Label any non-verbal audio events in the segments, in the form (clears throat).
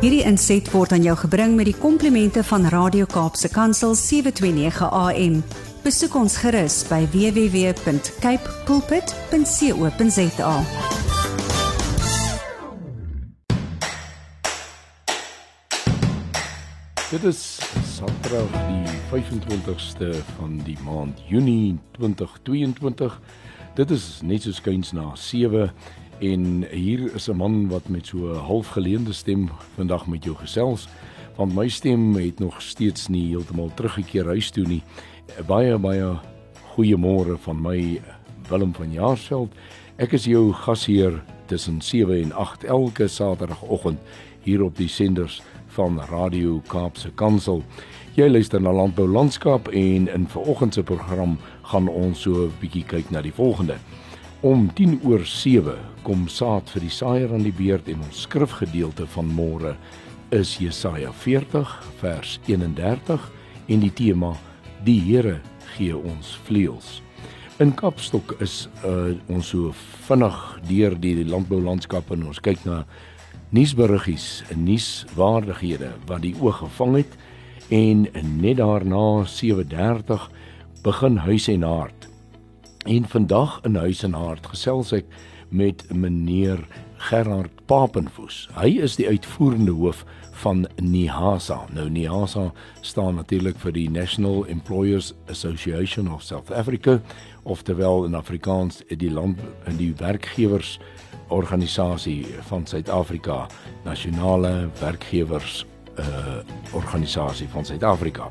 Hierdie inset word aan jou gebring met die komplimente van Radio Kaapse Kansel 729 AM. Besoek ons gerus by www.cape pulpit.co.za. Dit is Saterdag die 25ste van die maand Junie 2022. Dit is net so skuins na 7 en hier is 'n man wat met so 'n halfgeleende stem vandag met jou gesels want my stem het nog steeds nie heeltemal teruggekeer huis toe nie. Baie baie goeiemôre van my Willem van Jaarsveld. Ek is jou gasheer tussen 7 en 8 elke Saterdagoggend hier op die senders van Radio Kaapse Kansel. Jy luister na Landbou Landskap en in vanoggend se program gaan ons so 'n bietjie kyk na die volgende. Om 10 oor 7 kom saad vir die saaier aan die beurt en ons skrifgedeelte van môre is Jesaja 40 vers 31 en die tema Die Here gee ons vleuels. In Kapstok is uh, ons so vinnig deur die landboulandskap en ons kyk na nuusberiggies en nuuswaardighede wat die oog gevang het en net daarna 7:30 begin huis en hart. En vandag in huis en hart gesels ek met meneer Gerard Papenfoos. Hy is die uitvoerende hoof van NIHASA. Nou NIHASA staan natuurlik vir die National Employers Association of South Africa of terwyl in Afrikaans die land in die werkgewers organisasie van Suid-Afrika, nasionale werkgewers uh organisasie van Suid-Afrika.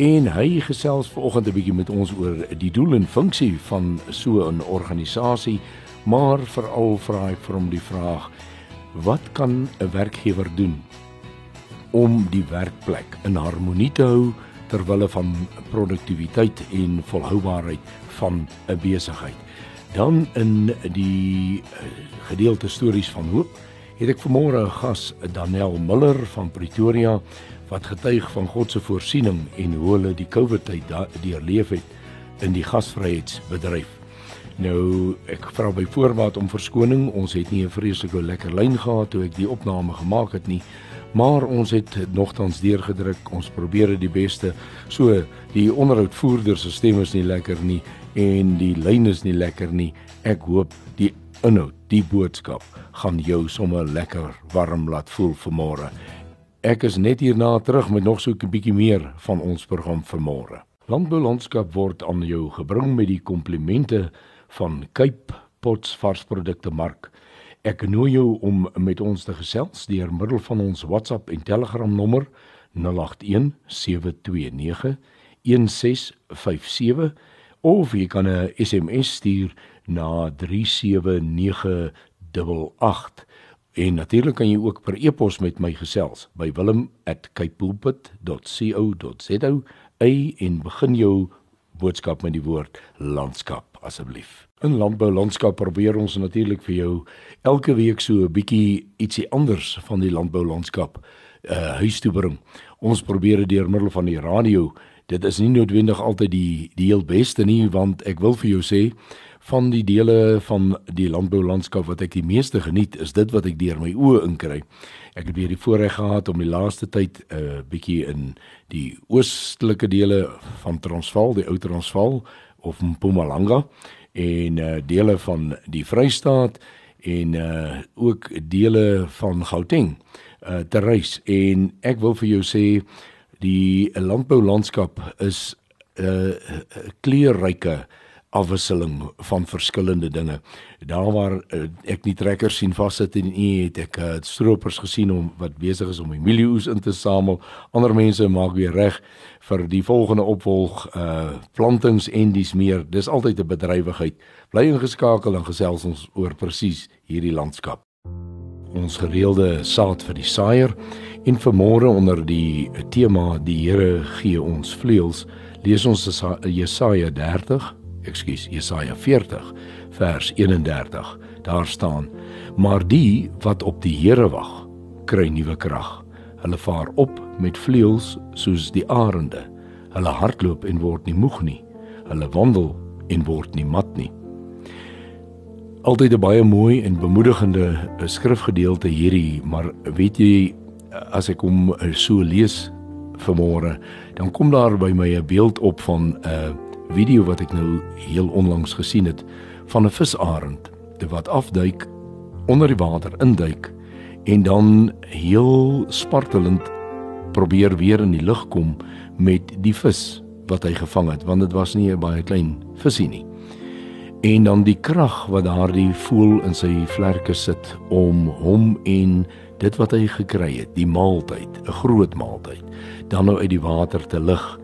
En hy gesels vanoggend 'n bietjie met ons oor die doel en funksie van so 'n organisasie, maar veral vra hy vir hom die vraag: Wat kan 'n werkgewer doen om die werkplek in harmonie te hou ter wille van produktiwiteit en volhoubaarheid van 'n besigheid? Dan in die uh, gedeelte stories van hoop het ek vanmôre 'n gas, Danel Miller van Pretoria wat getuig van God se voorsiening en hoe hulle die COVID tyd deurleef het in die gasvryheidsbedryf. Nou ek vra by voorbaat om verskoning, ons het nie 'n vreeslike lekker lyn gehad toe ek die opname gemaak het nie, maar ons het nogtans deurgedruk. Ons probeer die beste. So die onderhoudvoerder se stem is nie lekker nie en die lyn is nie lekker nie. Ek hoop die inhoud, die boodskap gaan jou sommer lekker warm laat voel vanmôre. Ek is net hierna terug met nog so 'n bietjie meer van ons program vanmôre. Landbou landskap word aan jou gebring met die komplimente van Cape Pots varsprodukte mark. Ek nooi jou om met ons te gesels deur middel van ons WhatsApp en Telegram nommer 081 729 1657 of jy kan 'n SMS stuur na 37988 en natuurlik kan jy ook per e-pos met my gesels by wilhelm@capepulpit.co.za en begin jou boodskap met die woord landskap asseblief. In landbou landskap probeer ons natuurlik vir jou elke week so 'n bietjie ietsie anders van die landbou landskap uh huis toe bring. Ons probeer dit deur middel van die radio dit is nie noodwendig altyd die die heel beste nie want ek wil vir jou sê van die dele van die landboulandskap wat ek die meeste geniet is dit wat ek deur my oë inkry. Ek het weer die voorreg gehad om die laaste tyd 'n uh, bietjie in die oostelike dele van Transvaal, die ou Transvaal of Mpumalanga en uh, dele van die Vrystaat en uh, ook dele van Gauteng uh, te reis en ek wil vir jou sê die landboulandskap is 'n uh, kleurryke afwisseling van verskillende dinge. Daar waar uh, ek nie trekkers sien vassit en u het ek uh, stroopers gesien om wat besig is om mielieoes in te samel. Ander mense maak weer reg vir die volgende opvolg uh plantings en dis meer. Dis altyd 'n bedrywigheid. Bly ingeskakel en gesels ons oor presies hierdie landskap. Ons gereelde saad vir die saaier En vanmôre onder die tema die Here gee ons vleuels, lees ons Jesaja 30, ekskuus, Jesaja 40 vers 31. Daar staan: Maar die wat op die Here wag, kry nuwe krag. Hulle vaar op met vleuels soos die arende. Hulle hardloop en word nie moeg nie. Hulle wandel en word nie mat nie. Altyd 'n baie mooi en bemoedigende skrifgedeelte hierdie, maar weet jy as ek hom so lees vanmôre, dan kom daar by my 'n beeld op van 'n video wat ek nou heel onlangs gesien het van 'n visarend wat afduik onder die water induik en dan heel spartelend probeer weer in die lug kom met die vis wat hy gevang het want dit was nie 'n baie klein visie nie. En dan die krag wat daardie voel in sy vlerke sit om hom en dit wat hy gekry het die maaltyd 'n groot maaltyd dan nou uit die water te lig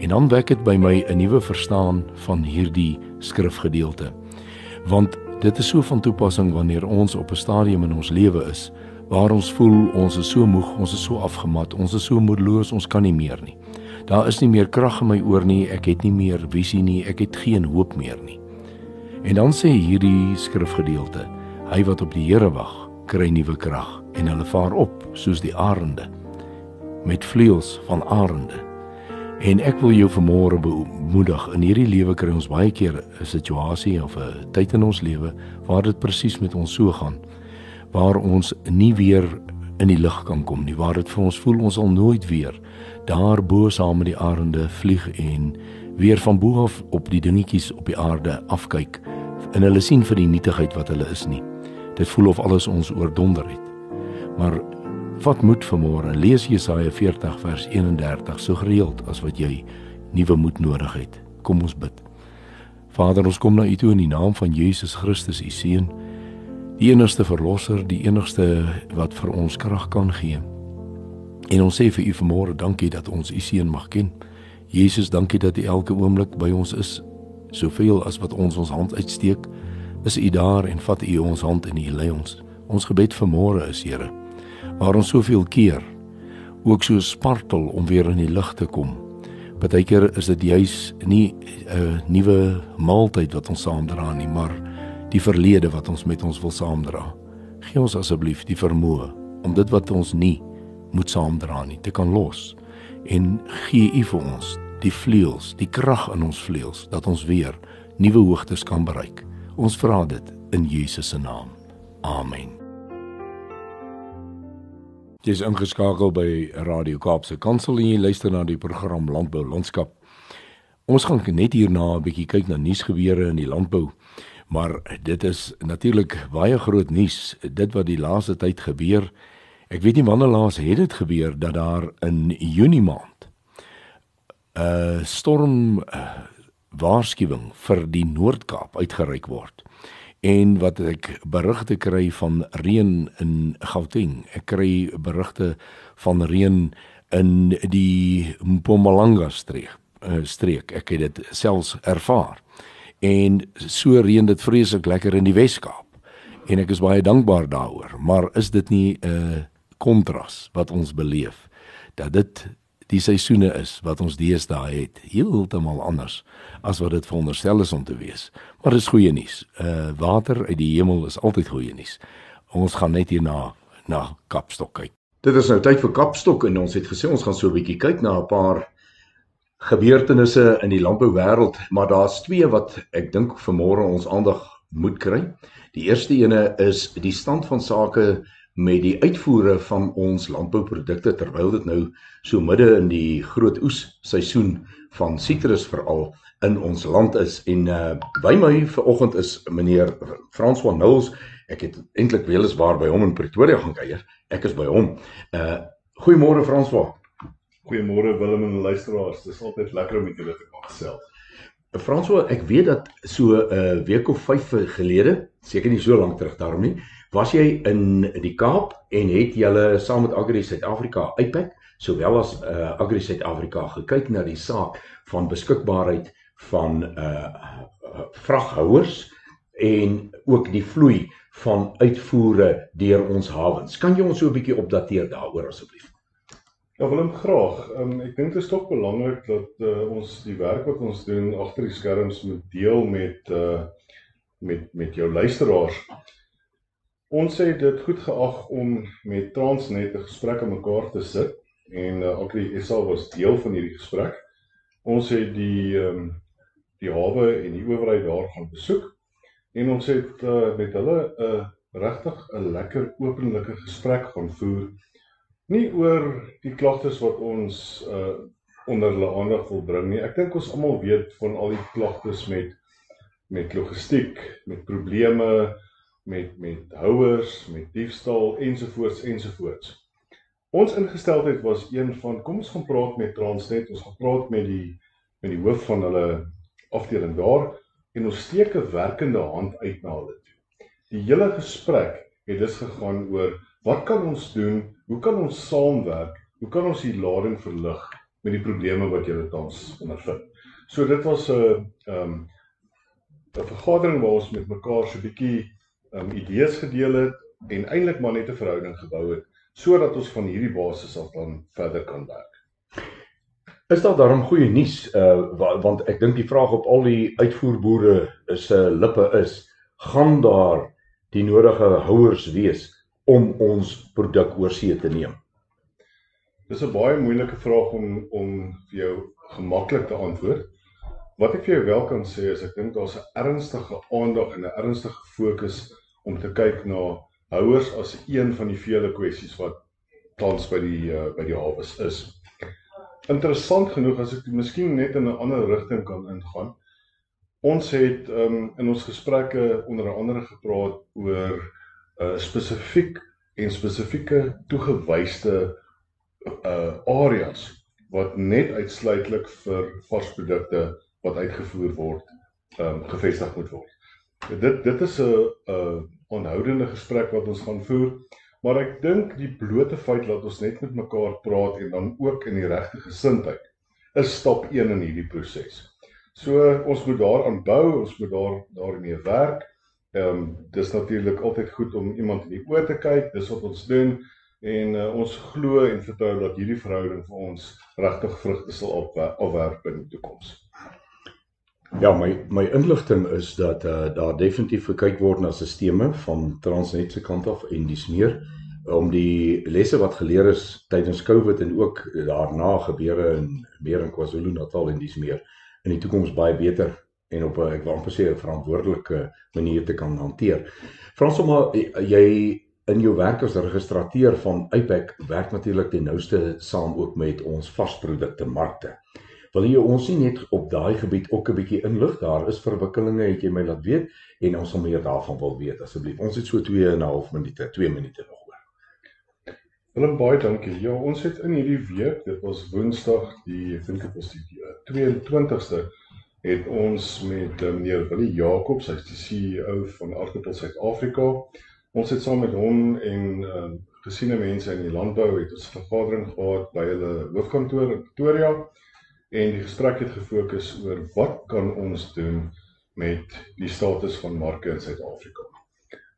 en dan wek dit by my 'n nuwe verstaan van hierdie skrifgedeelte want dit is so van toepassing wanneer ons op 'n stadium in ons lewe is waar ons voel ons is so moeg, ons is so afgemat, ons is so moedeloos, ons kan nie meer nie. Daar is nie meer krag in my oor nie, ek het nie meer visie nie, ek het geen hoop meer nie. En dan sê hierdie skrifgedeelte, hy wat op die Here wag, kry nuwe krag en hulle vaar op soos die arende met vleuels van arende. En ek wil jou vanmôre bemoedig. In hierdie lewe kry ons baie keer 'n situasie of 'n tyd in ons lewe waar dit presies met ons so gaan. Waar ons nie weer in die lig kan kom nie. Waar dit vir ons voel ons sal nooit weer daar bo saam met die arende vlieg en weer van bo af op die dingetjies op die aarde afkyk en hulle sien vir die nietigheid wat hulle is nie. Dit voel of alles ons oordonder het. Maar Vat moed vanmôre. Lees Jesaja 40 vers 31 so gereeld as wat jy nuwe moed nodig het. Kom ons bid. Vader, ons kom na U toe in die naam van Jesus Christus, U seun, die enigste verlosser, die enigste wat vir ons krag kan gee. En ons sê vir U vanmôre dankie dat ons U seun mag ken. Jesus, dankie dat U elke oomblik by ons is. Soveel as wat ons ons hand uitsteek, is U daar en vat U ons hand en U lei ons. Ons gebed vanmôre is, Here, waar ons soveel keer ook so spartel om weer in die lig te kom. Partykeer is dit juis nie 'n nuwe maaltyd wat ons saamdra nie, maar die verlede wat ons met ons wil saamdra. Gee ons asseblief die vermoë om dit wat ons nie moet saamdra nie te kan los en gee U vir ons die vleuels, die krag in ons vleuels dat ons weer nuwe hoogtes kan bereik. Ons vra dit in Jesus se naam. Amen. Jy is ingeskakel by Radio Kaapse Kansel en jy luister na die program Landbou Landskap. Ons gaan net hierna 'n bietjie kyk na nuusgebeure in die landbou. Maar dit is natuurlik baie groot nuus, dit wat die laaste tyd gebeur. Ek weet nie wanneer laas het dit gebeur dat daar in Junie maand 'n uh, storm waarskuwing vir die Noord-Kaap uitgereik word en wat ek berigte kry van reën in Gauteng. Ek kry berigte van reën in die Mpumalanga streek. Uh, streek. Ek het dit selfs ervaar. En so reën dit vreeslik lekker in die Wes-Kaap. En ek is baie dankbaar daaroor. Maar is dit nie 'n uh, kontras wat ons beleef dat dit die seisoene is wat ons deesdae het, heeltemal anders as wat dit veronderstel is om te wees. Maar dis goeie nuus. Uh water uit die hemel is altyd goeie nuus. Ons gaan net hier na Kapstok kyk. Dit is nou tyd vir Kapstok en ons het gesê ons gaan so 'n bietjie kyk na 'n paar gebeurtenisse in die landbouwêreld, maar daar's twee wat ek dink vanmôre ons aandag moet kry. Die eerste ene is die stand van sake met die uitvoere van ons landbouprodukte terwyl dit nou so midde in die groot oes seisoen van sitrus veral in ons land is. En uh, by my vanoggend is meneer François Nulls ek het eintlik weliswaar by hom in Pretoria gaan kuier. Ek is by hom. Uh goeiemôre François goeiemôre Willem en luisteraars. Dis altyd lekker om met julle te kan gesels. François ek weet dat so 'n uh, week of 5 gelede seker nie so lank terug daarom nie Was jy in die Kaap en het julle saam met Agri Suid-Afrika uitpak sowel as uh, Agri Suid-Afrika gekyk na die saak van beskikbaarheid van uh vraghouers en ook die vloei van uitvoere deur ons hawens. Kan jy ons so 'n bietjie opdateer daaroor asseblief? Ja, Willem graag. Um, ek dink dit is tog belangrik dat uh, ons die werk wat ons doen agter die skerms moet deel met uh met met jou luisteraars. Ons het dit goed geag om met Transnet 'n gesprek aan mekaar te sit en uh, Agri SA was deel van hierdie gesprek. Ons het die ehm um, die hawe en die owerheid daar gaan besoek en ons het uh, met hulle 'n uh, regtig 'n lekker openlike gesprek gaan voer nie oor die klagtes wat ons uh onder hulle aandag wil bring nie. Ek dink ons almal weet van al die klagtes met met logistiek, met probleme met met houers, met diefstal ensovoorts ensovoorts. Ons ingesteldheid was een van kom ons gaan praat met Transnet, ons gaan praat met die met die hoof van hulle afdeling daar en ons steek 'n werkende hand uit na hulle toe. Die hele gesprek het dus gegaan oor wat kan ons doen? Hoe kan ons saamwerk? Hoe kan ons die lading verlig met die probleme wat julle tans ondervind? So dit was 'n ehm um, 'n vergadering waar ons met mekaar so 'n bietjie um, idees gedeel het en eintlik maar net 'n verhouding gebou het sodat ons van hierdie basis af dan verder kan werk. Is daar daarom goeie nuus uh want ek dink die vraag op al die uitvoerboere se uh, lippe is gaan daar die nodige houers wees om ons produk oorsee te neem? Dis 'n baie moeilike vraag om om vir jou gemaklik te antwoord. Wat ek vir jou wel kan sê is ek dink daar's 'n ernstige aandag en 'n ernstige fokus om te kyk na houers as een van die vele kwessies wat tans by die uh, by die hawes is. Interessant genoeg as ek miskien net in 'n ander rigting kan ingaan. Ons het um, in ons gesprekke onder andere gepraat oor 'n uh, spesifiek en spesifieke toegewyde uh areas wat net uitsluitlik vir varsprodukte wat uitgevoer word, um gevestig moet word. Dit dit is 'n 'n onhoudende gesprek wat ons gaan voer, maar ek dink die blote feit dat ons net met mekaar praat en dan ook in die regte gesindheid is stap 1 in hierdie proses. So ons moet daaraan bou, ons moet daar daarmee werk. Ehm um, dis natuurlik altyd goed om iemand in die oë te kyk, dis wat ons doen en uh, ons glo en vertrou dat hierdie verhouding vir ons regtig vrugte sal opwerp in die toekoms. Ja, my my inligting is dat uh, daar definitief gekyk word na stelsels van Transnet se kant af en dis meer om die lesse wat geleer is tydens Covid en ook daarna gebeure in meer in KwaZulu-Natal en dis meer in die toekoms baie beter en op 'n ek wil amper sê 'n verantwoordelike manier te kan hanteer. Frans sommer jy in jou werk as registrateur van IPAC werk natuurlik die nouste saam ook met ons vasprodukte markte. Wil jy ons nie net op daai gebied ook 'n bietjie inlig? Daar is verwikkelinge, het jy my laat weet en ons sal meer daarvan wil weet asseblief. Ons het so 2 en 'n half minute, 2 minute nog oor. Willem baie dankie. Ja, ons het in hierdie week, dit was Woensdag, die ek dink dit was die 22ste, het ons met uh, meneer Willie Jacobs, hy's die CEO van Aardkopel Suid-Afrika. Ons het saam met hom en uh, gesiene mense in die landbou het ons vergadering gehad by hulle hoofkantoor in Pretoria en die gesprek het gefokus oor wat kan ons doen met die status van marke in Suid-Afrika.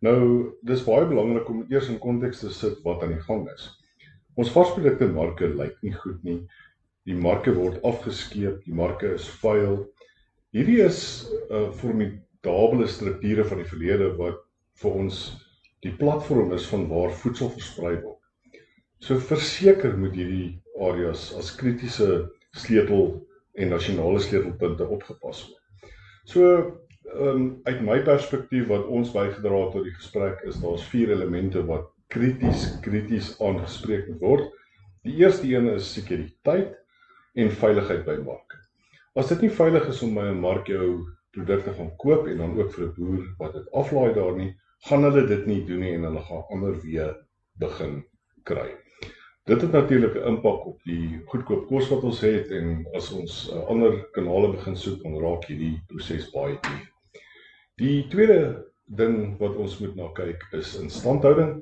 Nou, dis baie belangrik om eers in konteks te sit wat aan die gang is. Ons varsprodukte marke lyk nie goed nie. Die marke word afgeskeep, die marke is vuil. Hierdie is 'n uh, formidable strukture van die verlede wat vir ons die platform is van waar voedsel versprei word. So verseker moet hierdie areas as kritiese sleutel en nasionale sleutelpunte opgepas word. So um, uit my perspektief wat ons bygedra het tot die gesprek is daar's vier elemente wat krities krities aangespreek word. Die eerste een is sekuriteit en veiligheid by mark. As dit nie veilig is om by 'n mark jou produkte gaan koop en dan ook vir 'n boer wat dit aflaai daar nie, gaan hulle dit nie doen nie en hulle gaan ander weer begin kry. Dit het natuurlik 'n impak op die goedkoop kos wat ons het en as ons uh, ander kanale begin soek, dan raak hierdie proses baie duur. Die tweede ding wat ons moet na kyk is instandhouding.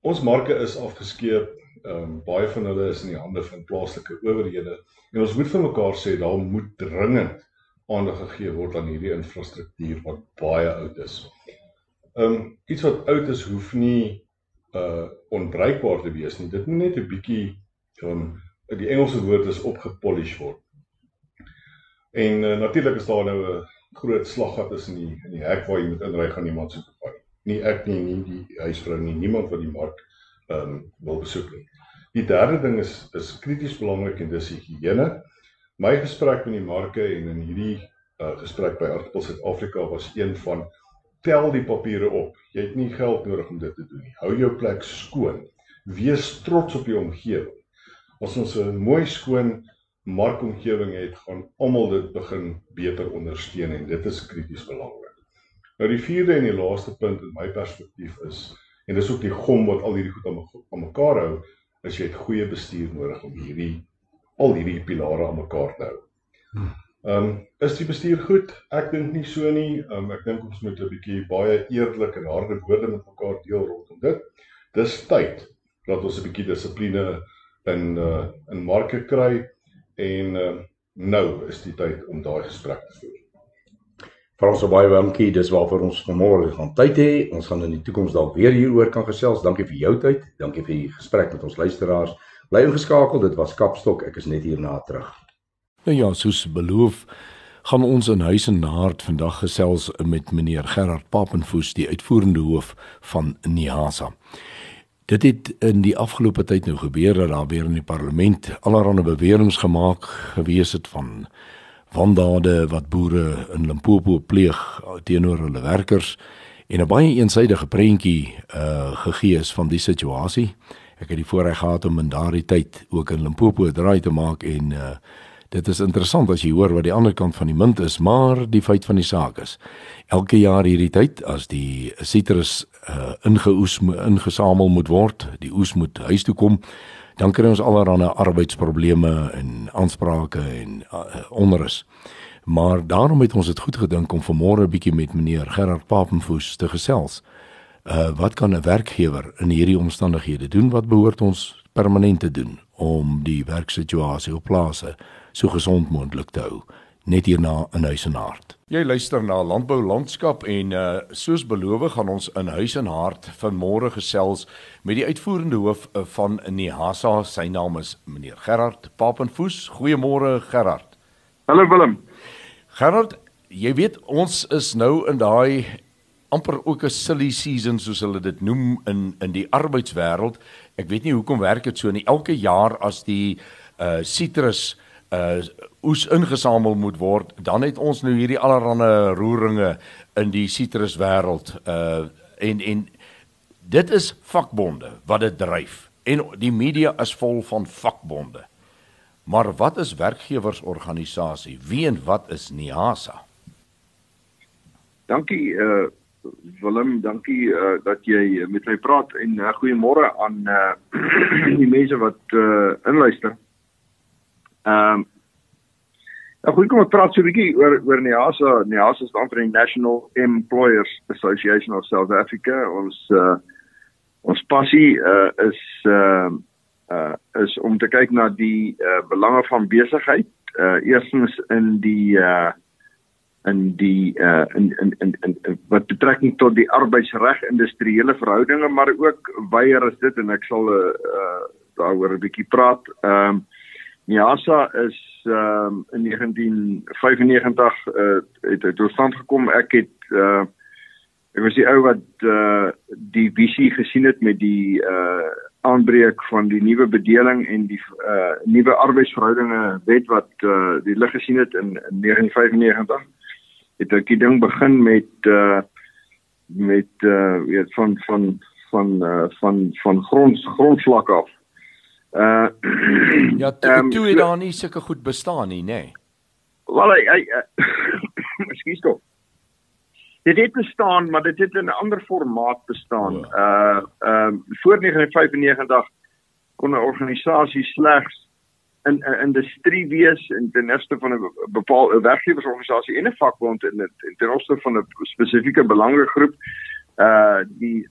Ons marke is afgeskeep. Ehm um, baie van hulle is in die hande van plaaslike owerhede en ons moet vir mekaar sê daar moet dringend aandag gegee word aan hierdie infrastruktuur wat baie oud is. Ehm um, iets wat oud is hoef nie uh onbruikbaar te wees nie. Dit moet net 'n bietjie ehm um, die Engelse woord is opgepolish word. En uh, natuurlik is daar nou 'n groot slaggat is in die in die hek waar jy moet inry gaan iemand se vat. Nie ek nie, nie die huisvrou nie, niemand wat die mark ehm um, wil besoek nie. Die derde ding is is krities belangrik en dis higiëne. My gesprek met die marke en in hierdie uh, gesprek by Artpels Suid-Afrika was een van tel die papiere op. Jy het nie geld nodig om dit te doen nie. Hou jou plek skoon. wees trots op die omgewing. As ons 'n mooi skoon markomgewing het, gaan almal dit begin beter ondersteun en dit is krities belangrik. Nou die vierde en die laaste punt in my perspektief is en dis ook die gom wat al hierdie goed aan mekaar hou, is jy het goeie bestuur nodig om hierdie al hierdie pilare aan mekaar te hou. Ehm um, is die bestuur goed? Ek dink nie so nie. Ehm um, ek dink ons moet 'n bietjie baie eerlik en harde woorde met mekaar deel rondom dit. Dis tyd dat ons 'n bietjie dissipline in uh in marke kry en uh nou is die tyd om daai gesprek te voer. Frans baie dankie. Dis waarvoor ons vanmôre gaan tyd hê. Ons gaan in die toekoms dalk weer hieroor kan gesels. Dankie vir jou tyd. Dankie vir die gesprek met ons luisteraars. Bly ingeskakel. Dit was Kapstok. Ek is net hierna terug. Nou ja, soos beloof, gaan ons in huis en naard vandag gesels met meneer Gerard Papenfoos, die uitvoerende hoof van Niasa. Dit het in die afgelope tyd nou gebeur dat daar weer in die parlement allerlei beweringe gemaak gewees het van wandade wat boere in Limpopo pleeg teenoor hulle werkers en 'n baie eensidedige prentjie uh gegee is van die situasie. Ek het die voorreg gehad om in daardie tyd ook in Limpopo draai te maak en uh Dit is interessant as jy hoor wat die ander kant van die munt is, maar die feit van die saak is elke jaar hierdie tyd as die sitrus uh, ingeoes ingesamel moet word, die oes moet huis toe kom, dan kry ons allerlei arbeidsprobleme en aansprake en uh, onrus. Maar daarom het ons dit goed gedink om vanmôre 'n bietjie met meneer Gerard Papenfoos te gesels. Uh wat kan 'n werkgewer in hierdie omstandighede doen? Wat behoort ons permanent te doen om die werksituasie op plase so gesond moontlik te hou net hierna in huis en hart. Jy luister na Landbou Landskap en uh soos beloof gaan ons in huis en hart vanmôre gesels met die uitvoerende hoof uh, van Nihasa. Sy naam is meneer Gerard Papenfoos. Goeiemôre Gerard. Hallo Willem. Gerard, jy weet ons is nou in daai amper ook 'n silly season soos hulle dit noem in in die arbeidswêreld. Ek weet nie hoekom werk dit so nie. Elke jaar as die uh citrus uh oes ingesamel moet word, dan het ons nou hierdie allerlei roeringe in die sitruswêreld uh en en dit is vakbonde wat dit dryf en die media is vol van vakbonde. Maar wat is werkgewersorganisasie? Wie en wat is NIASA? Dankie uh Willem, dankie uh, dat jy met my praat en uh, goeiemôre aan uh (clears throat) die mense wat uh inluister. Ehm um, Nou goed, kom ek praat so 'n bietjie oor oor NIASA. NIASA staan vir die National Employers Association of South Africa. Ons uh ons passie uh is uh uh is om te kyk na die uh belange van besigheid. Uh eerstens in die uh in die uh in in in, in, wat betrekking tot die arbeidsreg industriële verhoudinge maar ook weier as dit en ek sal uh, uh daaroor 'n bietjie praat. Ehm um, Niasa is ehm um, in 1995 uh, het hy tot stand gekom. Ek het uh ek was die ou wat uh die visie gesien het met die uh aanbreek van die nuwe bedeling en die uh nuwe arbeidsverhoudinge wet wat uh die lig gesien het in, in 1995. Het ek die ding begin met uh met uh weet van van van uh van van grond grondvlak af Uh (clears throat) ja, toe, um, toe het daar nie sulke goed bestaan nie, nê. Nee. Wel hy hy (coughs) Ekskuus tog. Dit het bestaan, maar dit het in 'n ander formaat bestaan. Oh. Uh ehm uh, voor 1995 kon 'n organisasie slegs in 'n industrie wees in ten eerste van 'n bepaalde werkgewersorganisasie en 'n vakbond in in ten opsigte van 'n spesifieke belangegroep. Uh die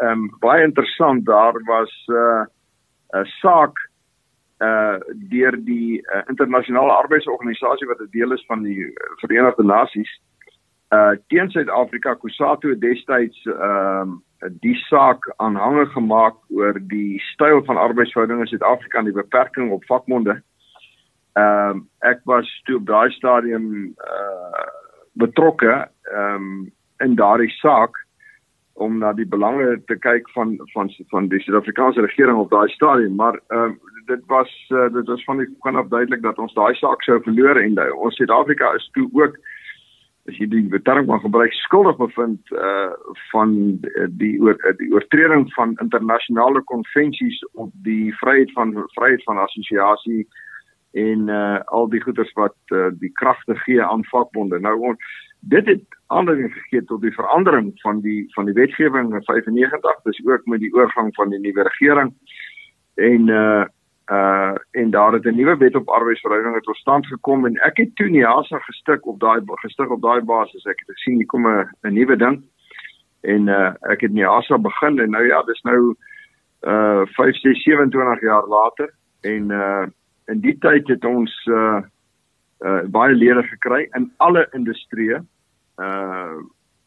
ehm um, baie interessant daar was uh 'n saak uh deur die uh, internasionale arbeidsorganisasie wat 'n deel is van die Verenigde Nasies uh teen Suid-Afrika Kusatu destyds ehm uh, die saak aanhange gemaak oor die styl van arbeidsverhoudinge in Suid-Afrika en die beperking op vakbonde. Ehm um, ek was toe op daai stadium uh betrokke ehm um, in daardie saak om na die belange te kyk van van van die Suid-Afrikaanse regering op daai stadium maar ehm uh, dit was uh, dit was van die kan af duidelik dat ons daai saak sou verloor en die, ons Suid-Afrika is toe ook as jy die term kan gebruik skuldig bevind uh van die oor die oortreding van internasionale konvensies op die vryheid van vryheid van assosiasie en uh al die goeders wat uh, die kragte gee aan vakbonde. Nou on, dit het aanleiding gegee tot die verandering van die van die wetgewing in 95, dis ook met die oorgang van die nuwe regering. En uh uh en daar het 'n nuwe wet op arbeidsverhoudinge tot stand gekom en ek het toe Niasa gestik op daai gestig op daai basis. Ek het gesien hier kom 'n nuwe ding. En uh ek het Niasa begin en nou ja dis nou uh 5 6 27 jaar later. En uh in die tyd het ons uh uh baie lede gekry in alle industrieë uh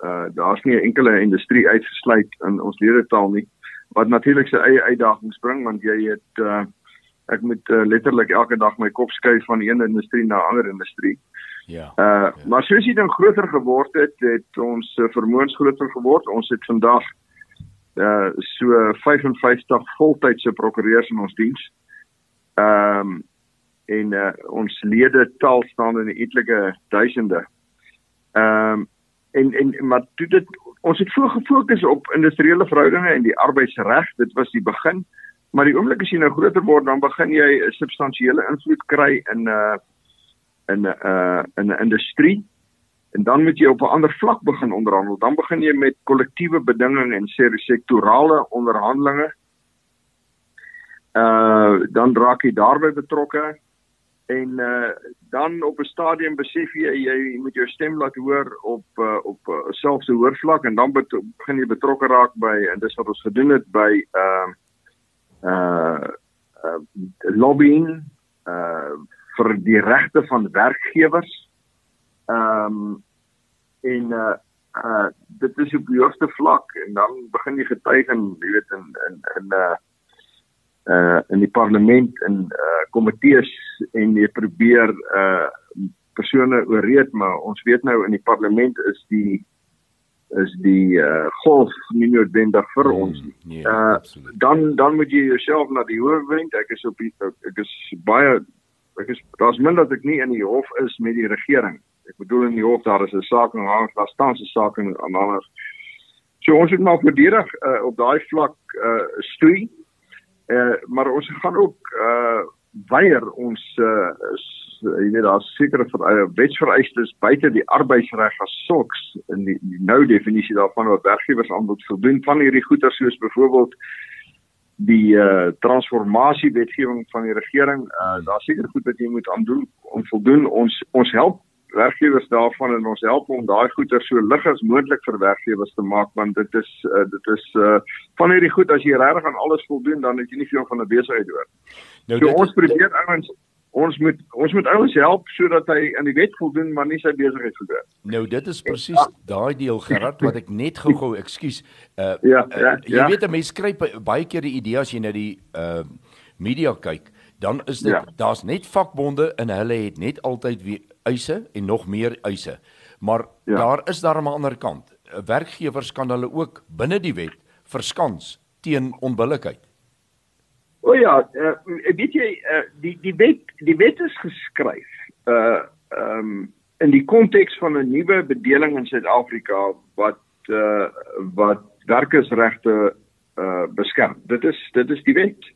uh daar's nie 'n enkele industrie uitgesluit in ons ledetaal nie wat natuurlik sy eie uitdagings bring want jy het uh ek moet uh, letterlik elke dag my kop skuif van een industrie na 'n ander industrie. Ja. Uh ja. maar soos dit dan groter geword het, het ons uh, vermoëns groter geword. Ons het vandag uh so 55 voltydse prokureurs in ons diens. Ehm um, en uh ons lede taal staan in etlike duisende. Ehm um, en en maar toe dit ons het voor gefokus op industriële verhoudinge en die arbeidsreg. Dit was die begin. Maar die oomblik as jy nou groter word, dan begin jy 'n substansiële invloed kry in 'n uh, in 'n uh, in 'n industrie en dan moet jy op 'n ander vlak begin onderhandel. Dan begin jy met kollektiewe bedingings en sektorale onderhandelinge. Uh dan raak jy daarbey betrokke en uh dan op 'n stadium besef jy jy moet jou stem laat hoor op uh, op uh, selfs 'n hoër vlak en dan begin jy betrokke raak by en dis wat ons gedoen het by uh uh uh lobbying uh vir die regte van werkgewers. Ehm um, en uh uh dit is op die hoogste vlak en dan begin jy getuig en jy weet in in in uh uh in die parlement en uh komitees en jy probeer uh persone ooreed maar ons weet nou in die parlement is die is die uh, golf nie noodwendig vir mm, ons nie. Nee, uh, dan dan moet jy jouself na die hof wend. Ek is op die, ek is baie ek is daar's min dat ek nie in die hof is met die regering. Ek bedoel in die hof daar is 'n saak en daar staan 'n saak en anders. So ons moet maar verdedig uh, op daai vlak uh, stoei. Uh, maar ons gaan ook uh, weier ons uh, jy weet daar's sekere uh, wetsvereistes buite die arbeidsreg as sulks. In die, die nou definisie daarvan wat werkgewers aan moet voldoen van hierdie goeder soos byvoorbeeld die uh, transformasie wetgewing van die regering. Uh, daar's sekere goed wat jy moet aandoen om voldoen. Ons ons help werkgewers daarvan en ons help om daai goeder so lig as moontlik vir werkgewers te maak want dit is uh, dit is uh, van hierdie goed as jy regtig aan alles voldoen dan het jy nie veel van 'n besigheid hoor. Nou so ons probeer ouens ons moet ons moet ouens help sodat hy aan die wet voldoen maar nie sy besigheid verloor. Nou dit is presies ja. daai deel gerad wat ek net gou-gou (laughs) ekskuus. Uh, ja, ja, uh, jy ja. weet 'n mens skryf baie keer die idee as jy na die uh media kyk, dan is dit ja. daar's net vakbonde en hulle het net altyd weer eise en nog meer eise. Maar ja. daar is daar 'n ander kant. Werkgewers kan hulle ook binne die wet verskans teen onbillikheid. O ja, uh, weet jy uh, die die wet die wet is geskryf uh um, in die konteks van 'n nuwe bedeling in Suid-Afrika wat uh wat werkersregte uh beskerm. Dit is dit is die wet.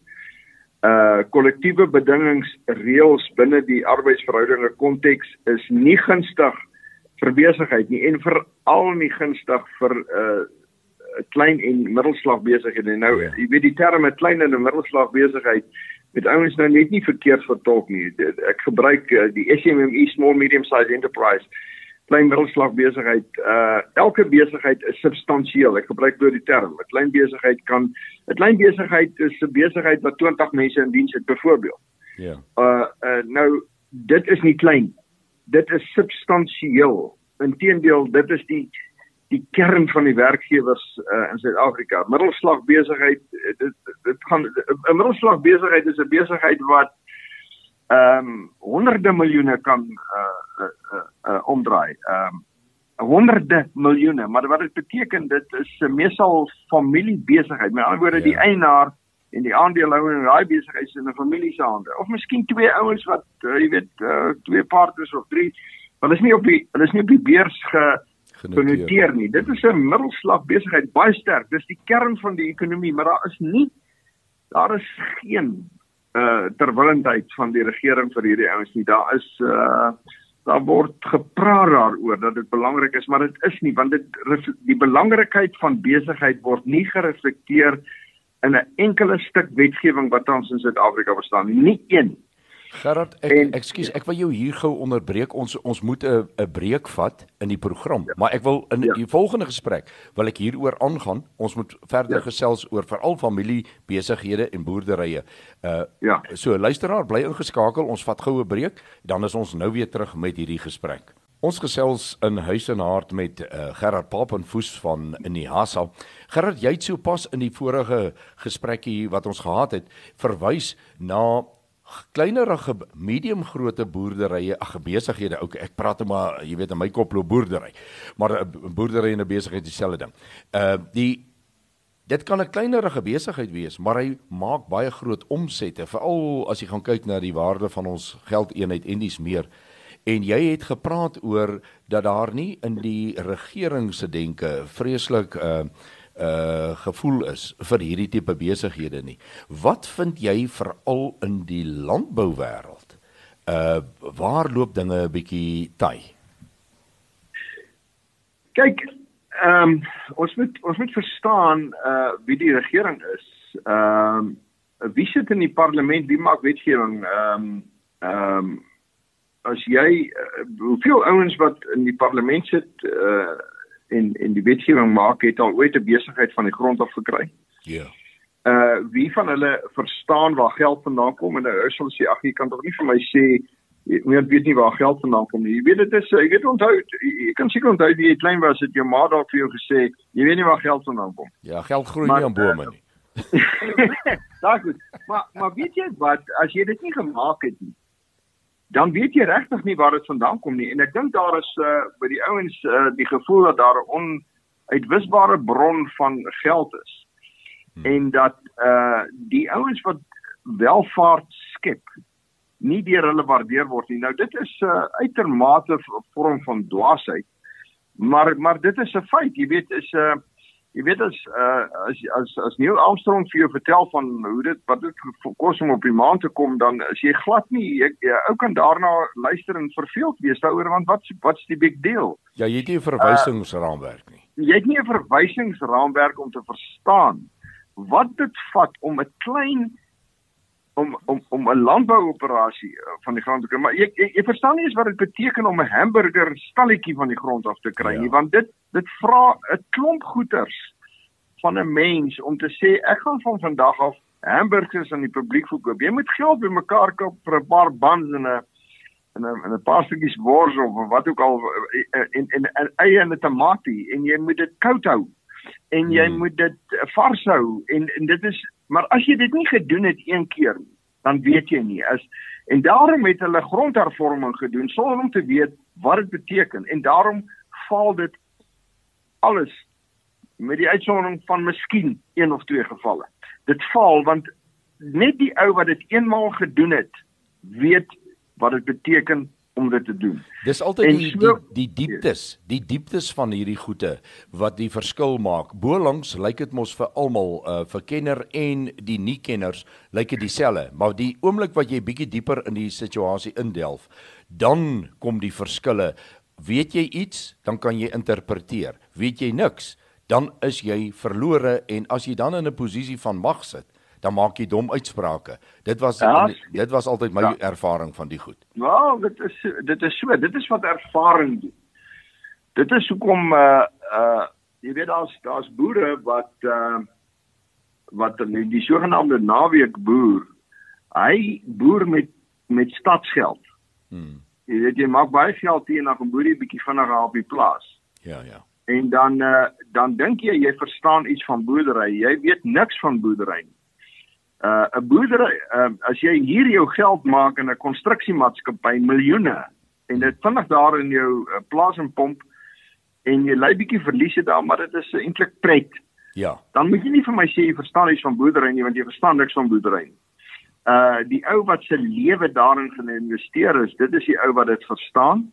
Uh kollektiewe bedingingsreëls binne die arbeidsverhoudinge konteks is nie gunstig vir besigheid nie en veral nie gunstig vir uh klein en middelslag besighede. Nou, ja. jy weet die terme klein en middelslag besigheid met ouens nou net nie verkeerd vertolk nie. Ek gebruik uh, die SMME small medium size enterprise klein middelslag besigheid. Uh elke besigheid is substansieel. Ek gebruik bloot die term. 'n Klein besigheid kan 'n klein besigheid is 'n besigheid wat 20 mense in diens het byvoorbeeld. Ja. Uh, uh nou dit is nie klein. Dit is substansieel. Inteendeel, dit is die die kern van die werkgewers uh, in Suid-Afrika. Middelslag besigheid dit dit gaan 'n middelslag besigheid is 'n besigheid wat ehm um, honderde miljoene kan uh uh, uh, uh omdraai. Ehm um, honderde miljoene, maar wat dit beteken dit is 'n meesal familiebesigheid. Met ander woorde ja. die eienaar en die aandeelhouer in daai besigheid is in 'n familie se hande. Of miskien twee ouens wat uh, jy weet uh, twee partners of drie Hulle is nie op die hulle is nie op die beurs ge genoteer nie. Dit is 'n middelslag besigheid, baie sterk. Dis die kern van die ekonomie, maar daar is nie daar is geen uh terwillendheid van die regering vir hierdie ouens nie. Daar is uh daar word gepraat daaroor dat dit belangrik is, maar dit is nie want dit die belangrikheid van besigheid word nie gereflekteer in 'n enkele stuk wetgewing wat ons in Suid-Afrika bestaan nie. Nie een. Gerard, ek ekskuus, ek wil jou hier gou onderbreek. Ons ons moet 'n 'n breek vat in die program, ja. maar ek wil in ja. die volgende gesprek wil ek hieroor aangaan. Ons moet verder ja. gesels oor veral familie besighede en boerderye. Uh ja. So luisteraar, bly ingeskakel. Ons vat goue breek, dan is ons nou weer terug met hierdie gesprek. Ons gesels in huis en hart met uh, Gerard Papenfoes van Inihasa. Gerard, jy het sopas in die vorige gesprekkie wat ons gehad het, verwys na kleinerige medium grootte boerderye ag besighede ook ek praat net maar jy weet in my kop loop boerdery maar 'n boerdery en 'n besigheid dieselfde ding. Uh die dit kan 'n kleinerige besigheid wees maar hy maak baie groot omsette veral as jy gaan kyk na die waarde van ons geldeenheid en dis meer en jy het gepraat oor dat daar nie in die regering se denke vreeslik uh uh gevoel is vir hierdie tipe besighede nie. Wat vind jy veral in die landbouwêreld? Uh waar loop dinge 'n bietjie taai? Kyk, ehm um, ons moet ons moet verstaan uh wie die regering is. Ehm um, wie sit in die parlement, wie maak wetgewing? Ehm um, ehm um, as jy uh, hoeveel ouens wat in die parlement sit uh en en die wetgewing maak het al ooit 'n besigheid van die grond af gekry. Ja. Uh wie van hulle verstaan waar geld vandaan kom en nou sal sê ag jy kan tog nie vir my sê jy weet nie waar geld vandaan kom nie. Jy weet dit is jy weet onthou jy kan seker onthou die jy klein was het jou ma dalk vir jou gesê jy weet nie waar geld vandaan kom. Ja, geld groei maar, nie aan bome nie. Daag (laughs) goed. Maar maar weet jy wat as jy dit nie gemaak het nie dan weet jy regtig nie waar dit vandaan kom nie. En ek dink daar is uh, by die ouens uh, die gevoel dat daar 'n onuitwisbare bron van geld is. Hmm. en dat uh die ouens wat welvaart skep nie deur hulle waardeer word nie. Nou dit is 'n uh, uitermate vorm van dwaasheid. Maar maar dit is 'n feit. Jy weet is 'n uh, jy weet as uh, as as as Neil Armstrong vir jou vertel van hoe dit wat dit kos om op die maan te kom dan as jy glad nie jy, jy ou kan daarna luister en verveeld wees daaroor want wat wat's die big deal? Ja jy het nie 'n verwysingsraamwerk nie. uh, jy het nie 'n verwysingsraamwerk om te verstaan wat dit vat om 'n klein om om om 'n landbouoperasie eh, van die grond te kry. Maar jy, jy jy verstaan nie eens wat dit beteken om 'n hamburger stalletjie van die grond af te kry ja. nie, want dit dit vra 'n klomp goeders van 'n mens om te sê ek gaan van vandag af hamburgers aan die publiek verkoop. Jy moet geld bymekaar koop vir 'n paar buns en 'n en 'n en 'n paar stukkies wors of wat ook al en en 'n eie en 'n tamatie en jy moet dit koud hou en jy hmm. moet dit vars hou en en dit is Maar as jy dit nie gedoen het een keer nie, dan weet jy nie. As en daarom het hulle grondhervorming gedoen sonder om te weet wat dit beteken en daarom val dit alles met die uitsondering van miskien een of twee gevalle. Dit val want net die ou wat dit eenmaal gedoen het, weet wat dit beteken om dit te doen. Dis altyd die, so, die die dieptes, die dieptes van hierdie goede wat die verskil maak. Bolangs lyk dit mos vir almal, uh vir kenner en die nie kenners, lyk dit dieselfde, maar die oomblik wat jy bietjie dieper in die situasie indelf, dan kom die verskille. Weet jy iets, dan kan jy interpreteer. Weet jy niks, dan is jy verlore en as jy dan in 'n posisie van mag sit, dan maak jy dom uitsprake. Dit was ja, dit was altyd my ja. ervaring van die goed. Ja, dit is dit is so, dit is wat ervaring doen. Dit is hoekom uh uh jy weet daar's daar's boere wat uh wat die, die sogenaamde naweek boer. Hy boer met met stadsgeld. Hmm. Jy weet jy maak baie geld hier en dan boer jy bietjie vinniger op die plaas. Ja, ja. En dan uh dan dink jy jy verstaan iets van boerdery. Jy weet niks van boerdery nie uh 'n boerdery uh, as jy hier jou geld maak in 'n konstruksiemaatskappy miljoene en dit vinnig daar in jou uh, plaas en pomp en jy lei bietjie verliese daar maar dit is eintlik pret. Ja. Dan moet jy nie vir my sê jy verstaan iets van boerdery nie want jy verstaan niks van boerdery nie. Uh die ou wat se lewe daarin geïnvesteer is, dit is die ou wat dit verstaan.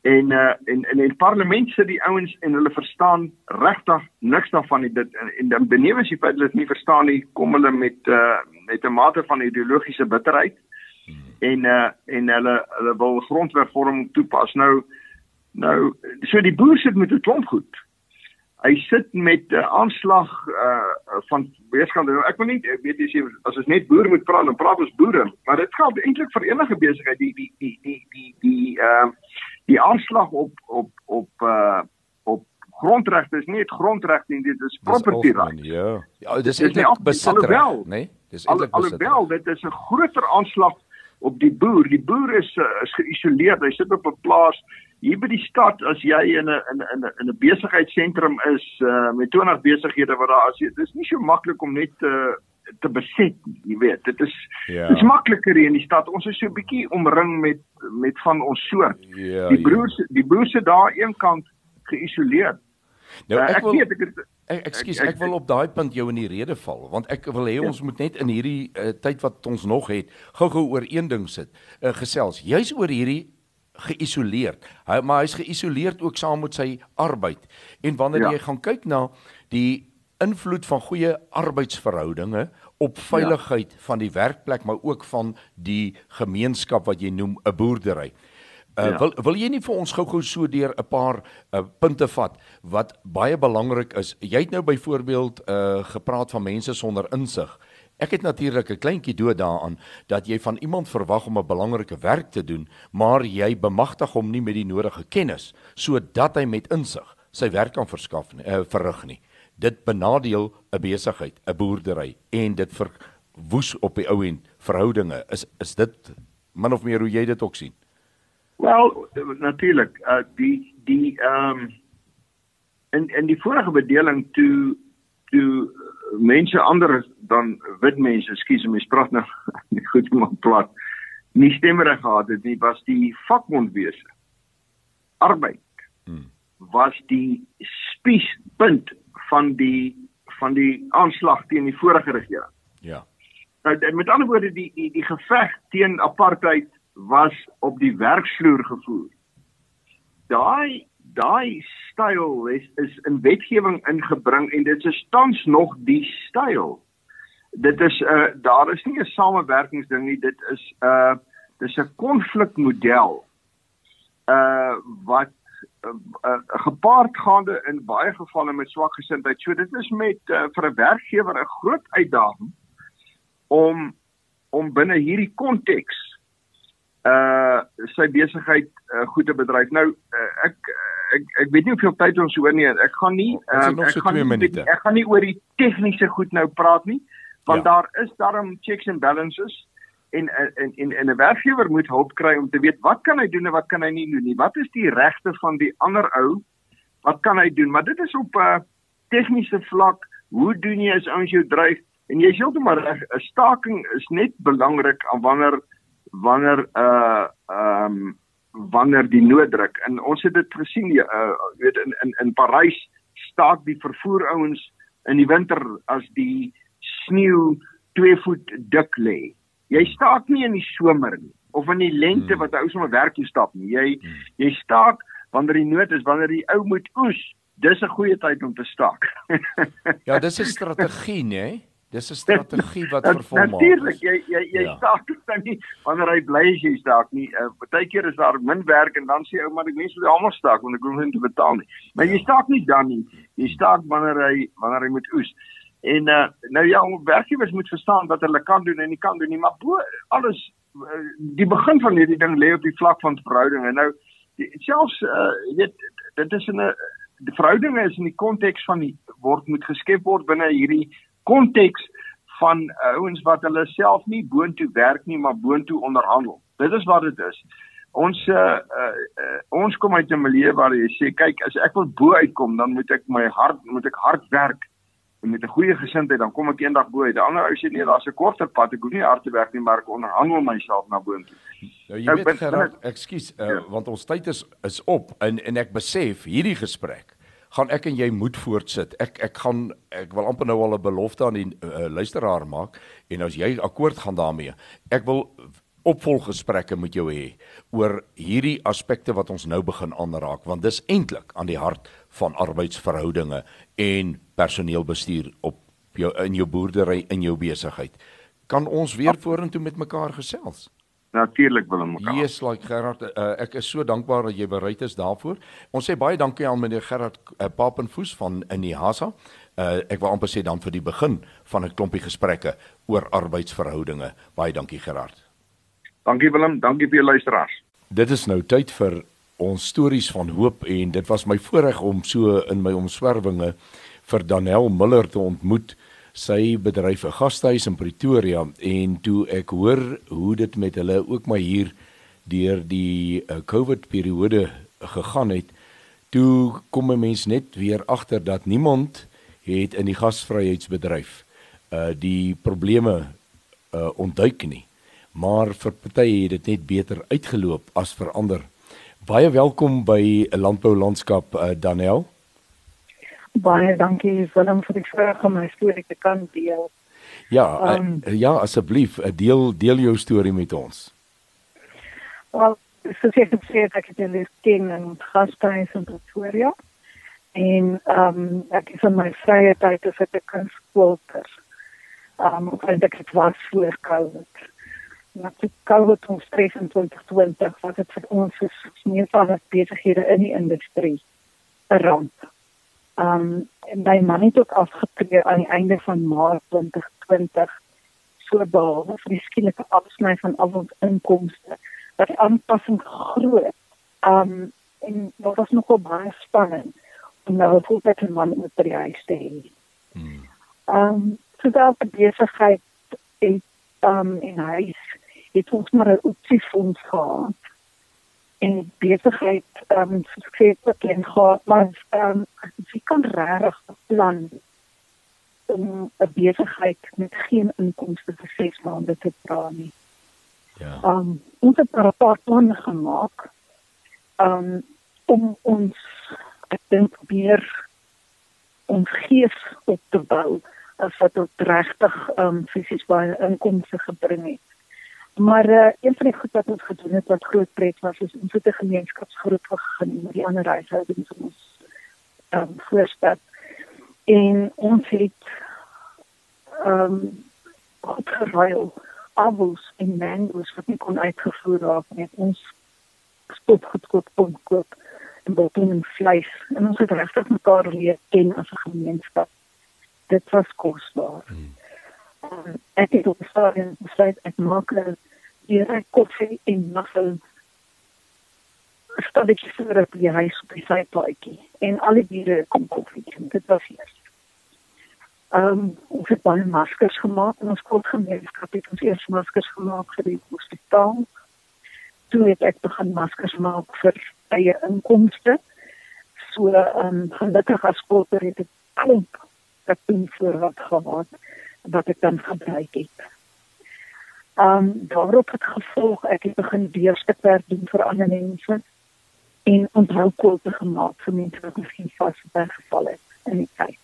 En uh en in die parlement sit die ouens en hulle verstaan regtig niks daarvan nie. Dit en dan benewens die feit dat hulle dit nie verstaan nie, kom hulle met uh met 'n mate van ideologiese bitterheid. Hmm. En uh en hulle hulle wil grondwetvorm toepas. Nou nou so die boer sit met 'n klomp goed. Hy sit met 'n uh, aanslag uh van weerskant. Nou, ek wil nie weet jy as ons net boer moet praat, dan praat ons boere, maar dit geld eintlik vir enige besigheid die die die die die die uh die aanslag op op op uh op grondregte is nie 'n grondreg nie, dit is property right. Ja. Ja, dis eintlik besitreg, né? Nee? Dis eintlik besitreg. Alhoewel dit is 'n groter aanslag op die boer. Die boer is uh, is geïsoleer. Hy sit op 'n plaas hier by die stad as jy in 'n in 'n in 'n besigheidsentrum is uh, met 20 besighede wat daar is. Dit is nie so maklik om net uh, te beset, jy weet. Dit is ja. dit is makliker hier in die stad. Ons is so 'n bietjie omring met met van ons soort. Ja, die broers ja. die broers se daar eenkant geïsoleer. Nou ek, uh, ek wil weet ek het, ek ekskuus ek, ek, wil op daai punt jou in die rede val want ek wil hê ja. ons moet net in hierdie uh, tyd wat ons nog het gou-gou oor een ding sit. Uh, gesels. Jy's oor hierdie geïsoleerd. Hy maar hy's geïsoleerd ook saam met sy arbeid. En wanneer ja. jy gaan kyk na die invloed van goeie arbeidsverhoudinge op veiligheid ja. van die werkplek maar ook van die gemeenskap wat jy noem 'n boerdery. Uh, ja. wil wil jy nie vir ons gou-gou so deur 'n paar uh, punte vat wat baie belangrik is. Jy het nou byvoorbeeld uh, gepraat van mense sonder insig. Ek het natuurlik 'n kleintjie dood daaraan dat jy van iemand verwag om 'n belangrike werk te doen, maar jy bemagtig hom nie met die nodige kennis sodat hy met insig sy werk kan verskaf nie, uh, verrig nie dit benadeel 'n besigheid, 'n boerdery en dit verwoes op die ou en verhoudinge. Is is dit min of meer hoe jy dit ook sien? Wel, natuurlik, uh die die ehm um, in in die vorige bedeling toe toe mense ander dan wit mense, skuis my spraak nou (laughs) nie goed om plat nie stemmerig gehad het nie was die vakbondwese arbeid hmm. was die spiespunt van die van die aanslag teen die vorige regering. Ja. Nou met ander woorde die die, die geveg teen apartheid was op die werksvloer gevoer. Daai daai styl is is in wetgewing ingebring en dit is tans nog die styl. Dit is 'n uh, daar is nie 'n samewerkingsding nie, dit is 'n uh, dis 'n konflikmodel uh wat uh, gepaardgaande in baie gevalle met swak gesindheid. So dit is met uh, vir 'n werkgewer 'n groot uitdaging om om binne hierdie konteks uh sy besigheid uh, goed te bedryf. Nou uh, ek ek ek weet nie hoeveel tyd ons hoor nie. Ek gaan nie uh, ek so gaan nie ek gaan nie oor die tegniese goed nou praat nie want ja. daar is daarom checks and balances en en en en 'n werkgewer moet hulp kry om te weet wat kan hy doen en wat kan hy nie doen nie. Wat is die regte van die ander ou? Wat kan hy doen? Maar dit is op 'n uh, tegniese vlak. Hoe doen jy as ouens jou dryf? En jy sê heeltemal reg, 'n staking is net belangrik aan wanneer wanneer uh ehm um, wanneer die nooddruk. En ons het dit gesien uh weet in in in Parys staak die vervoer ouens in die winter as die sneeu 2 voet dik lê. Jy staak nie in die somer nie of in die lente hmm. wat ou sommer werk toe stap nie. Jy hmm. jy staak wanneer die nood is, wanneer die ou moet oes. Dis 'n goeie tyd om te staak. (laughs) ja, dis 'n strategie, né? Dis 'n strategie wat vervolg. Natuurlik, jy jy jy ja. staak dan nie wanneer hy bly as jy staak nie. Uh, Partykeer is daar min werk en dan sê ou maar die mense wil almal staak want ek hoef nie te betaal nie. Maar ja. jy staak nie dan nie. Jy staak wanneer hy wanneer hy moet oes. En uh, nou ja, werkgewers moet verstaan wat hulle kan doen en nie kan doen nie, maar bo alles uh, die begin van hierdie ding lê op die vlak van verhoudinge. Nou die, selfs uh, weet dit is 'n die verhoudinge is in die konteks van die word moet geskep word binne hierdie konteks van ouens wat hulle self nie boontoe werk nie, maar boontoe onderhandel. Dit is wat dit is. Ons uh, uh, uh, ons kom uit 'n milieu waar jy sê kyk as ek wil bo uitkom dan moet ek my hart moet ek hard werk en met 'n goeie gesindheid dan kom ek eendag bo uit. Die ander ou sê nee, daar's 'n korter pad. Ek hoef nie hard te werk nie, maar ek onderhandel myself na boontoe. Nou jy weet Gerard, ekskuus, uh, ja. want ons tyd is is op en en ek besef hierdie gesprek gaan ek en jy moet voortsit. Ek ek gaan ek wil amper nou al 'n belofte aan die uh, luisteraar maak en as jy akkoord gaan daarmee. Ek wil opvolggesprekke met jou hê oor hierdie aspekte wat ons nou begin aanraak want dis eintlik aan die hart van arbeidsverhoudinge en personeelbestuur op jou in jou boerdery in jou besigheid. Kan ons weer vorentoe met mekaar gesels? Natuurlik wil ons mekaar. Yes, like Gerard, uh, ek is so dankbaar dat jy bereid is daarvoor. Ons sê baie dankie aan meneer Gerard uh, Papenfoes van Inihasa. Uh, ek wil amper sê dan vir die begin van 'n klompie gesprekke oor arbeidsverhoudinge. Baie dankie Gerard. Dankie Willem, dankie vir jou luisteraars. Dit is nou tyd vir ons stories van hoop en dit was my voorreg om so in my omswervinge vir Danel Miller te ontmoet. Sy bedryf 'n gastehuis in Pretoria en toe ek hoor hoe dit met hulle ook maar hier deur die uh, COVID periode gegaan het toe kom 'n mens net weer agter dat niemand het in die gasvryheidsbedryf uh die probleme uh ontduik nie. Maar vir party het dit net beter uitgeloop as vir ander. Baie welkom by 'n landbou landskap uh, Daniel Baie dankie Willem vir die vraag om my storie te kan deel. Ja, um, uh, ja asseblief, uh, deel deel jou storie met ons. Wel, soos ek gesê het, ek het in die ken in Gastehuis in Pretoria. En ehm um, ek is in my vrye tyd as ek 'n kunstskilder. Ehm um, ek het was voor COVID. Na die COVID ons 2020 was dit vir ons is nie van as besighede in die industrie 'n ramp. Um en my man het ook afgetree aan die einde van Maart 2020 so behalwe vir die skielike afsny van al ons inkomste wat aanpassing groot. Um en dit was nogal baie spannend om nou 'n voltydse man met die huis te hê. Hmm. Um so daar die besigheid en um en huis het ons maar 'n opsiefonds gehad en besigheid ehm um, suksesvol kan gaan maar ehm um, jy kan regtig plan om 'n besigheid met geen inkomste vir 6 maande te dra nie. Ja. Ehm um, ons het 'n paar planne gemaak ehm um, om ons ek dink meer ons gees op te bou as wat dit regtig ehm um, fisies baie inkomste gebring het. Maar uh, een van die goed wat ons gedoen het wat groot pret was, is ons het 'n gemeenskapsgroep begin met die ander huishoudings in ons ehm um, voorstad. En ons het ehm um, goed geruil avels en mangoes wat nie kon uitgevoer raak met ons stop goedkoop kon koop en botten en vleis. En ons het regtig mekaar leer ken as 'n gemeenskap. Dit was kosbaar. Hmm. Um, ek het op stadium besluit ek maak 'n direk koffie en muffin stadetjie vir op die huis op die sypaadjie en al die bure kom koffie drink dit was eers. Ehm um, ons het baie maskers gemaak en ons kon gemeenskap het ons eers maskers gemaak vir die hospitaal. Toe het ek begin maskers maak vir eie inkomste. So ehm um, gelukkig as skoolter het ek klomp dat doen vir wat gehad wat ek dan gebruik het Um daarop het gevolg ek het begin deurstukwerk doen vir ander mense en onthou koelte gemaak vir mense wat miskien vas weggeval het in die tyd.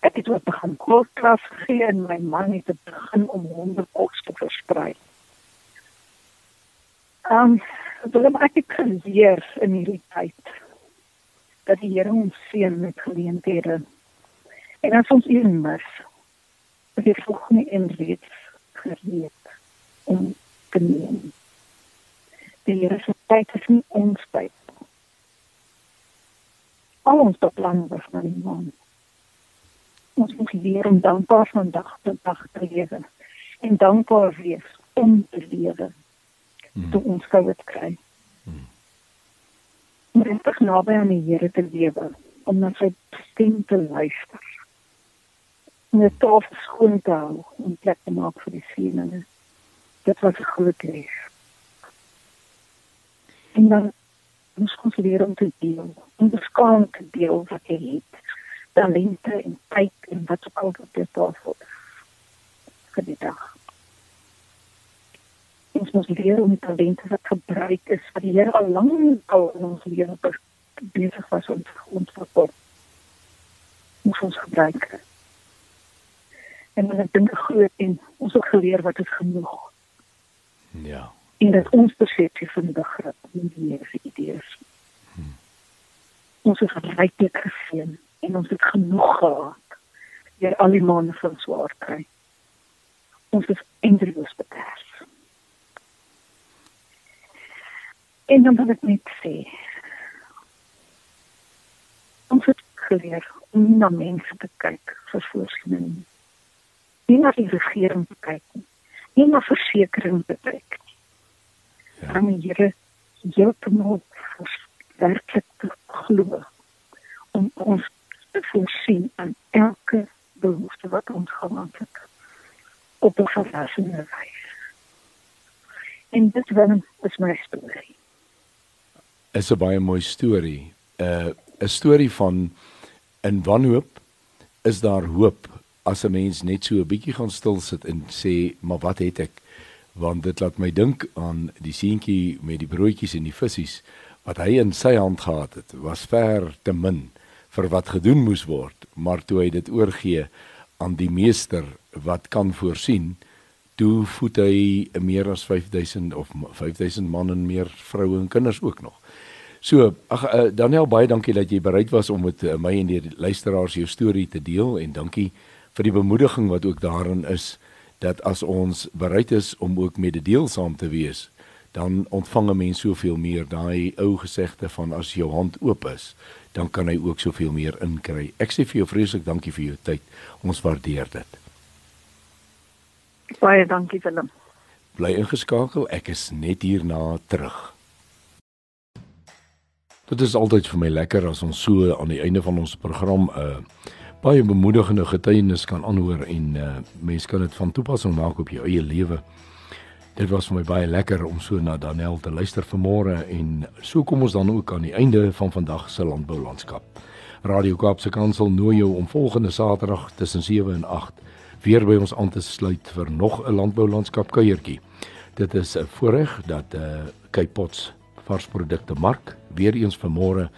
Ek het ook begin koelklas gee en my man het begin om honde kos te versprei. Um wil ek ek geleer in hierdie tyd dat die Here ons seën met geleenthede. En as ons een mis, dit volgende en reeds gereed om te neem. Die Here se tyd is nie ons tyd. Al ons beplanning was van die man. Ons moet leer om dankbaar van dag tot dag te lewe en dankbaar wees om te lewe. Hmm. Toe ons dit kry. Hmm. Om regtig naby aan die Here te lewe, om na sy stem te luister. Dit te skoon te hou en plek te maak vir die seëninge dit was 'n groot les. En dan moes ons leer om te deel, om beskaam te deel wat jy het, talente en tyd en wat ook al wat jy daarvoor vir die dag. Ons moet leer om die talente wat gebruik is, wat die Here al lank al in ons lewe besig was om te ontwikkel. Moet ons gebruik. En dan dink ek groot en ons het geleer wat is genoeg Ja, en dat ons persepsie van begrip nie meer vir idees. Hmm. Ons is ryklik geseën en ons het genoeg gehad deur al die maande van swaar kry. Ons is eindeloos beperk. En dan wil ek net sê ons het geleer om nie na mense te kyk vir voorsiening nie. Nie na die regering te kyk nie. Nie na versekerings te kyk nie. Ja. En hier te moet werklik te glo om ons te voorsien aan elke behoefte wat ons het op 'n volwassene wyse. En dit was my storie is 'n baie mooi storie. 'n uh, 'n storie van in wanhoop is daar hoop as 'n mens net so 'n bietjie gaan stil sit en sê, "Maar wat het ek?" Want dit laat my dink aan die seentjie met die broodjies en die visse wat hy in sy hand gehad het, was ver te min vir wat gedoen moes word, maar toe hy dit oorgee aan die meester wat kan voorsien, toe voed hy meer as 5000 of 5000 man en meer vroue en kinders ook nog. So, ag uh, Daniel baie dankie dat jy bereid was om met uh, my en die luisteraars jou storie te deel en dankie vir die bemoediging wat ook daarin is dat as ons bereid is om ook met die deel saam te wees, dan ontvang 'n mens soveel meer. Daai ou gesegde van as jou hand oop is, dan kan hy ook soveel meer inkry. Ek sê vir jou vreeslik dankie vir jou tyd. Ons waardeer dit. Baie dankie Willem. Bly ingeskakel. Ek is net hierna terug. Dit is altyd vir my lekker as ons so aan die einde van ons program 'n uh, baie bemoedigende getuienis kan aanhoor en uh, mense kan dit van toepassing maak op jou eie lewe. Dit was vir my baie lekker om so na Daniel te luister vanmôre en so kom ons dan ook aan die einde van vandag se landboulandskap. Radio Kaapse Kansel nooi jou om volgende Saterdag tussen 7 en 8 weer by ons aan te sluit vir nog 'n landboulandskap kuiertjie. Dit is 'n voorreg dat eh uh, Cape Pots varsprodukte mark weer eens vanmôre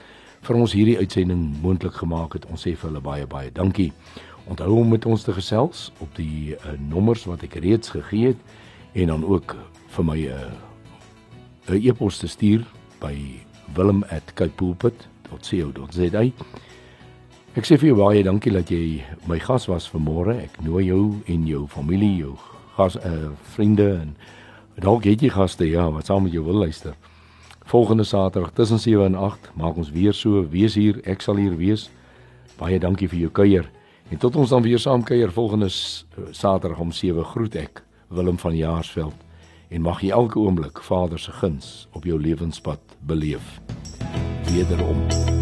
vir ons hierdie uitsending moontlik gemaak het. Ons sê vir hulle baie baie dankie. Onthou om met ons te gesels op die uh, nommers wat ek reeds gegee het en dan ook vir my 'n uh, 'n e-pos te stuur by wilm@kaipoolpit.co.za. Ek sê vir jou baie dankie dat jy my gas was vanmôre. Ek nooi jou en jou familie, jou gas uh, vriende en dalk het jy gaste ja, wat saam met jou wil luister. Volgende Saterdag tussen 7 en 8 maak ons weer so wees hier, ek sal hier wees. Baie dankie vir jou kuier. En tot ons dan weer saam kuier volgende Saterdag om 7 groet ek Willem van Jaarsveld en mag jy elke oomblik Vader se guns op jou lewenspad beleef. Wederom.